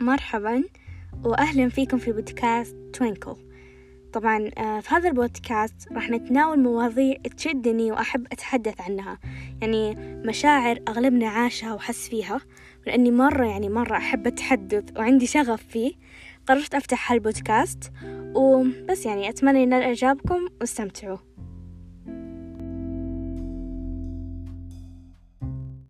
مرحبا وأهلا فيكم في بودكاست توينكل. طبعا آه، في هذا البودكاست راح نتناول مواضيع تشدني وأحب أتحدث عنها يعني مشاعر أغلبنا عاشها وحس فيها لأني مرة يعني مرة أحب أتحدث وعندي شغف فيه. قررت أفتح هالبودكاست وبس يعني أتمنى ينال إعجابكم واستمتعوا.